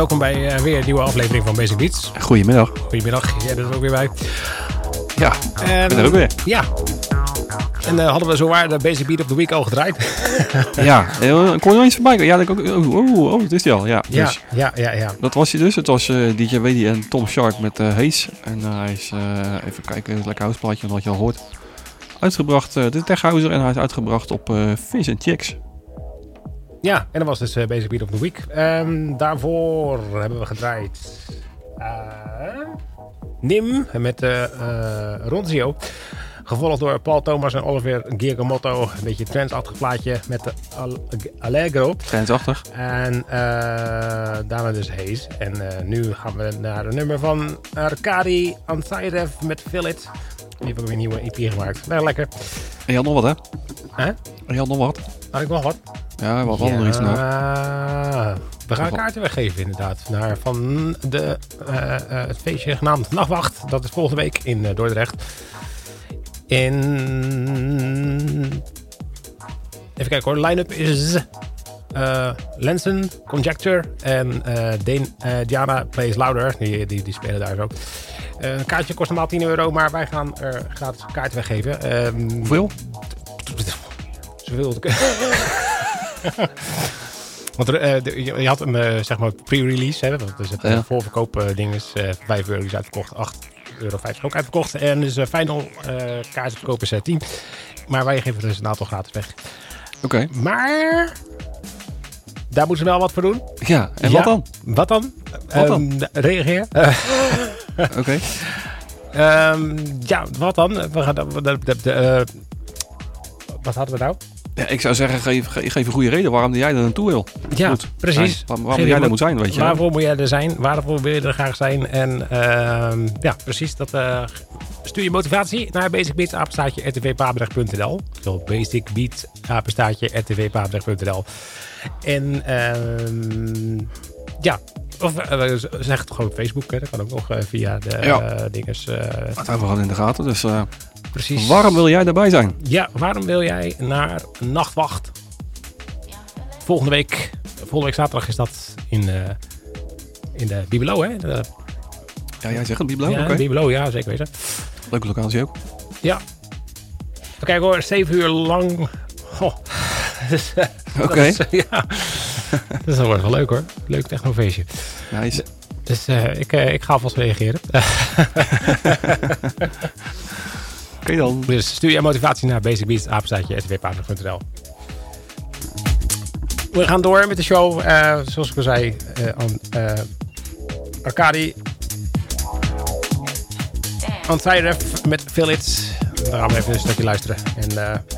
Welkom bij eh, weer een nieuwe aflevering van Basic Beats. Goedemiddag. Goedemiddag, jij bent er ook weer bij. Ja, En, ik ben er ook weer. Ja. En eh, hadden we zowaar de Basic Beat of the Week al gedraaid? Ja, eh, kon je nog eens voorbij komen? Ja, ook, oh, oh, oh, het is die al. Ja, ja, dus, ja, ja, ja. dat was hij dus. Het was eh, DJ Weddy en Tom Sharp met Haze. En hij is, even kijken, het lekker houseplaatje, wat je al hoort. Uitgebracht, de Techhouser en hij is uitgebracht op Fish and Chicks. Ja, en dat was dus eh, Basic Beat of the Week. Ehm, daarvoor hebben we gedraaid eh, Nim met uh, Ronzio. Gevolgd door Paul Thomas en Oliver Giacomotto. Een beetje trendachtig plaatje met de Al- Allegro. Trendsachtig. En eh, daarna dus Haze. En eh, nu gaan we naar een nummer van Arkadi Ansairev met Fill It. Die heeft ook weer een nieuwe EP gemaakt. Nou, lekker. En je had nog wat, hè? Hè? En je had nog wat. Had ik nog wat? Ja, wat nog. Ja, we gaan kaarten weggeven inderdaad. Naar van de, eh, eh, het feestje genaamd Nachtwacht. Dat is volgende week in eh, Dordrecht. In... Even kijken hoor. Line-up is... Lensen, Conjecture en Dane, Diana Plays Louder. Die, die, die spelen daar zo. Een kaartje kost normaal 10 euro, maar wij gaan er gratis kaart weggeven. Ehm, Hoeveel? Zoveel. Want er, eh, je, had een eh, zeg maar pre-release, hè, dat is het eh, Ja. voorverkoop ding is eh 5 euro is uitverkocht, 8 euro 50 ook uitverkocht. En dus final eh kaartverkoop is eh, 10. Maar wij geven dus een aantal gratis weg. Oké. Maar daar moeten we wel wat voor doen. Ja, en Ja. wat dan? Wat dan? Wat dan? Ehm, reageer. Oké. ehm, ja, wat dan? We gaan, de, de, de, de, wat hadden we nou? Ja, ik zou zeggen, geef, geef, een goede reden waarom jij er naartoe wil. Ja, precies. zijn. Waarom jij daar moet zijn, weet je. Waarvoor moet jij er zijn? Waarvoor wil je er graag zijn? En ehm, ja, precies. Dat, eh, stuur je motivatie naar basicbeat, apenstaatje. Zo, basicbeat, apenstaatje, rtvpabrecht.nl. En ehm, ja, of eh, zeg het gewoon op Facebook. Hè. Dat kan ook nog eh, via de Ja. eh, dinges. Dat hebben we gewoon in de gaten. Dus precies. waarom wil jij daarbij zijn? Ja, waarom wil jij naar Nachtwacht? Volgende week, volgende week zaterdag is dat in, in de Bibelo, hè? De, Ja, jij zegt het, Biblo. ja, Oké. Bibelo, ja, zeker weten. Leuke locatie ook. Ja. Even kijken hoor, zeven uur lang. Oh. Dus, dat Oké. is, ja. dat wordt wel leuk hoor. Leuk technofeestje. Nice. Dus eh, ik, eh, ik ga alvast reageren. Oké dan. Dus stuur je motivatie naar basicbeats, apenstaatje, rtvpaarden.nl. We gaan door met de show. Eh, zoals ik al zei, aan Arcadi Tyref met It. Dan gaan we even een stukje luisteren. En wat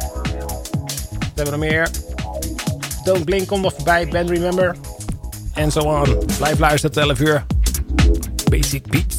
hebben we nog meer? Don't Blink komt nog voorbij. Band Remember. En zo on. Blijf luisteren, 12 uur. Basic Beats.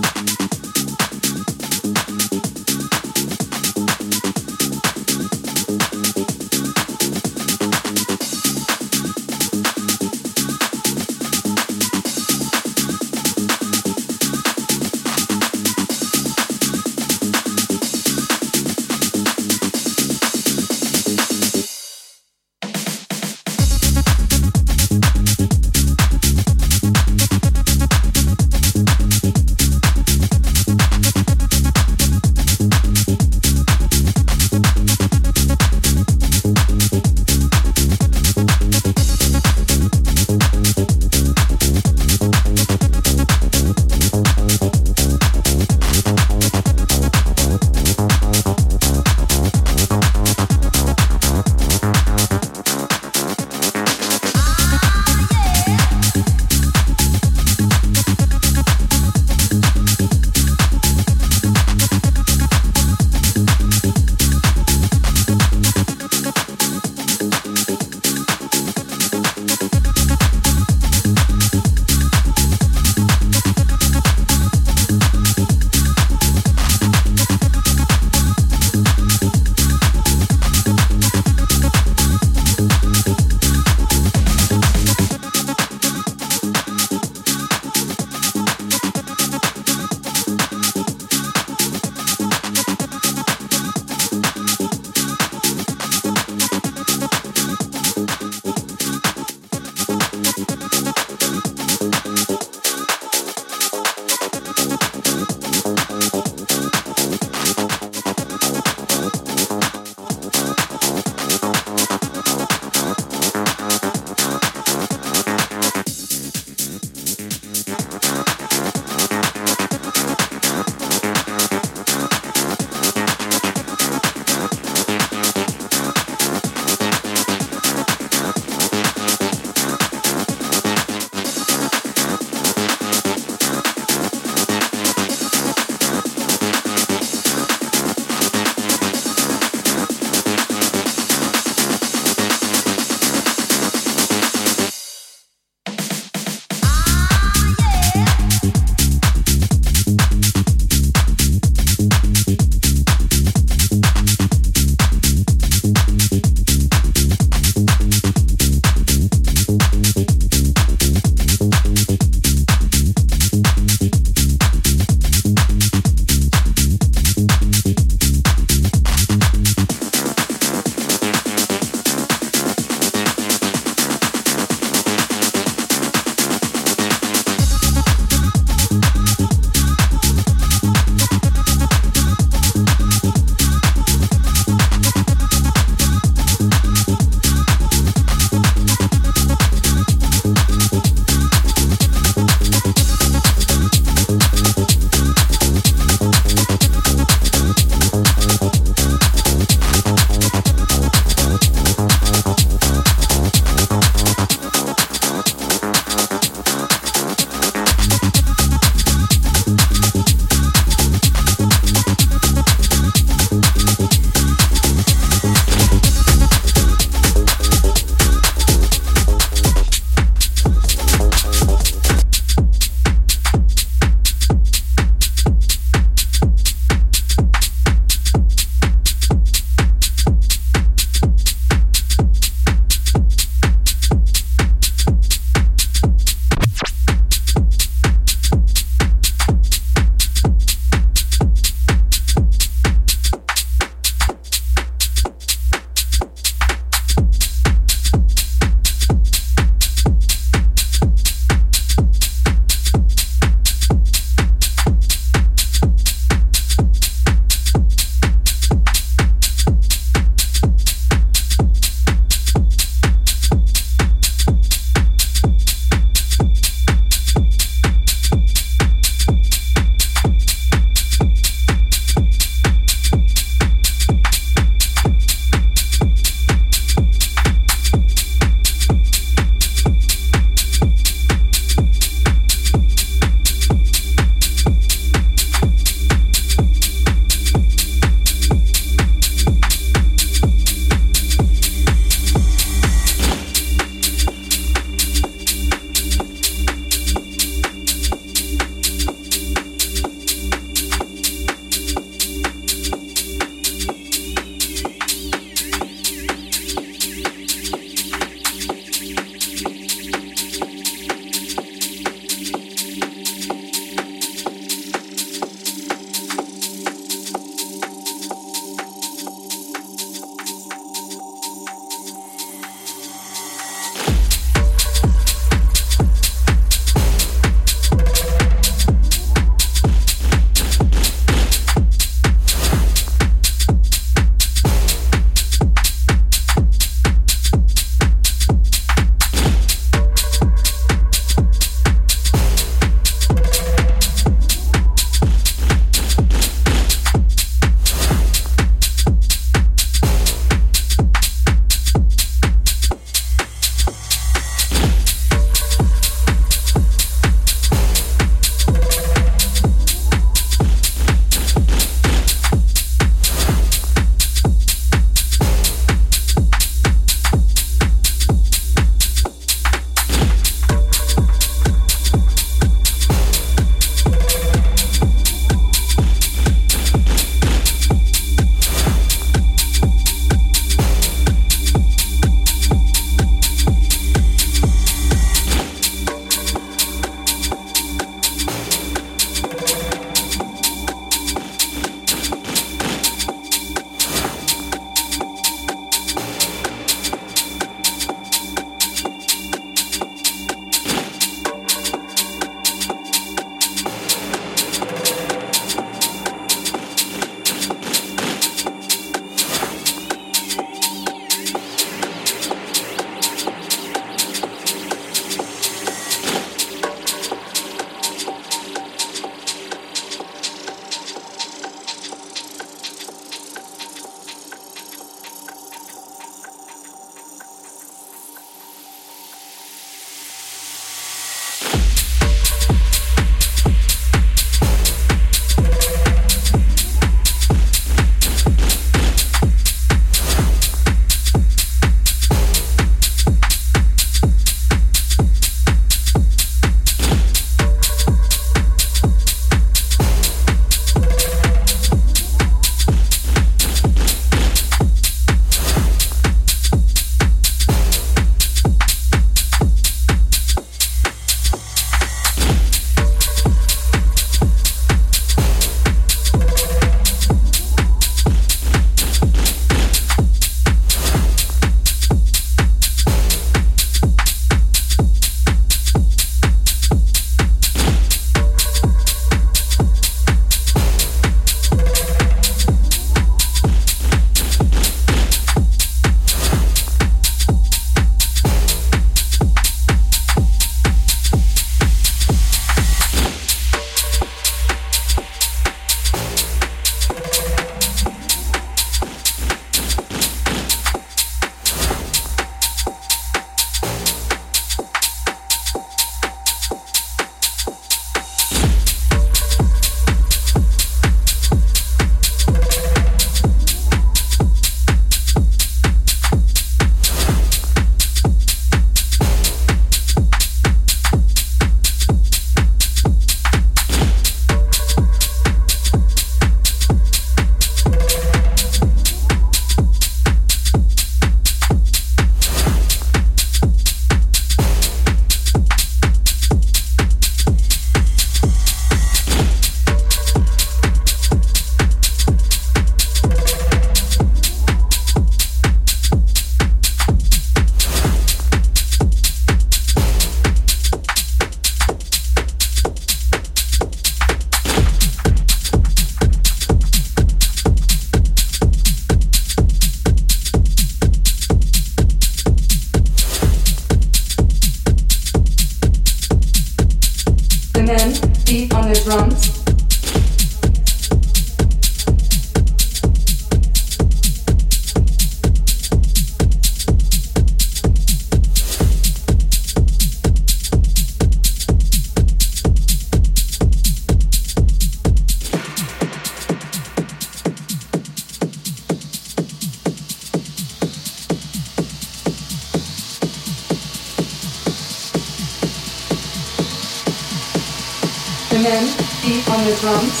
Drums.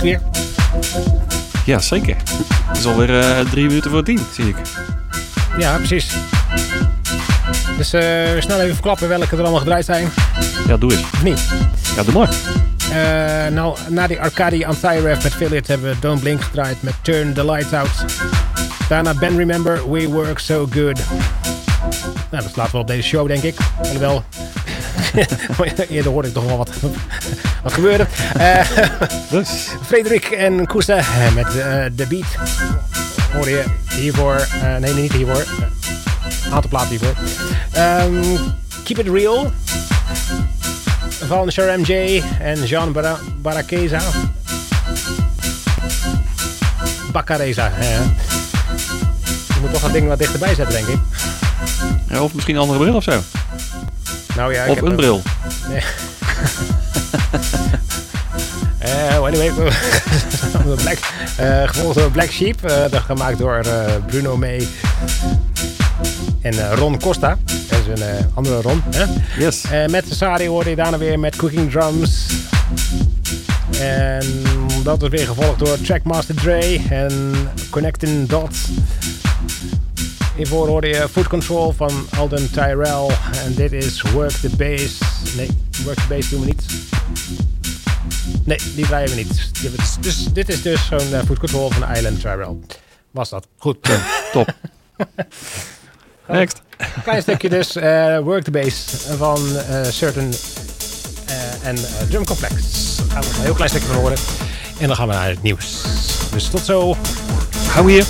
weer. Ja, zeker. Het is alweer eh drie minuten voor tien, zie ik. Ja, precies. Dus eh, snel even verklappen welke er allemaal gedraaid zijn. Ja, doe eens. Of niet? Ja, doe maar. Eh, nou, na die Arcadi Anthyref met Philip hebben we Don't Blink gedraaid met Turn the Lights Out. Daarna Ben Remember, We Work So Good. Nou, dat laten we op deze show, denk ik. Alhoewel, eerder hoorde ik toch wel wat, wat gebeurde. Eh Dus, Frederik en Koesta met eh, The Beat. Hoor je hiervoor. eh, nee, niet hiervoor. Een aantal platen hiervoor. Ehm, Keep It Real. Van Sharam J en Jean Bara Barakeza. Bacareza. hè. Je moet toch dat ding wat dichterbij zetten, denk ik. ja, of misschien een andere bril of zo. Nou ja, ik heb een bril. Eh, anyway, Black, eh, gevolgd door Black Sheep. eh, dat gemaakt door eh, Bruno May en eh, Ron Costa. Dat is een eh, andere Ron. Hè? Yes. Eh, met Sari hoorde je daarna weer met Cooking Drums. En dat is weer gevolgd door Trackmaster Dre en Connecting Dots. Hiervoor hoorde je Food Control van Alden Tyrell. En dit is Work the Bass. Nee, Work the Bass doen we niet. Nee, die draaien we niet. Dit is dus, dit is dus zo'n eh, Food Control van Island Tyrell. Was dat. Goed. Top. Next. Klein stukje dus. eh, Work the Bass van eh, Certain eh, en eh, Drum Complex. Daar gaan we een heel klein stukje van horen. En dan gaan we naar het nieuws. Dus tot zo. Hou hier.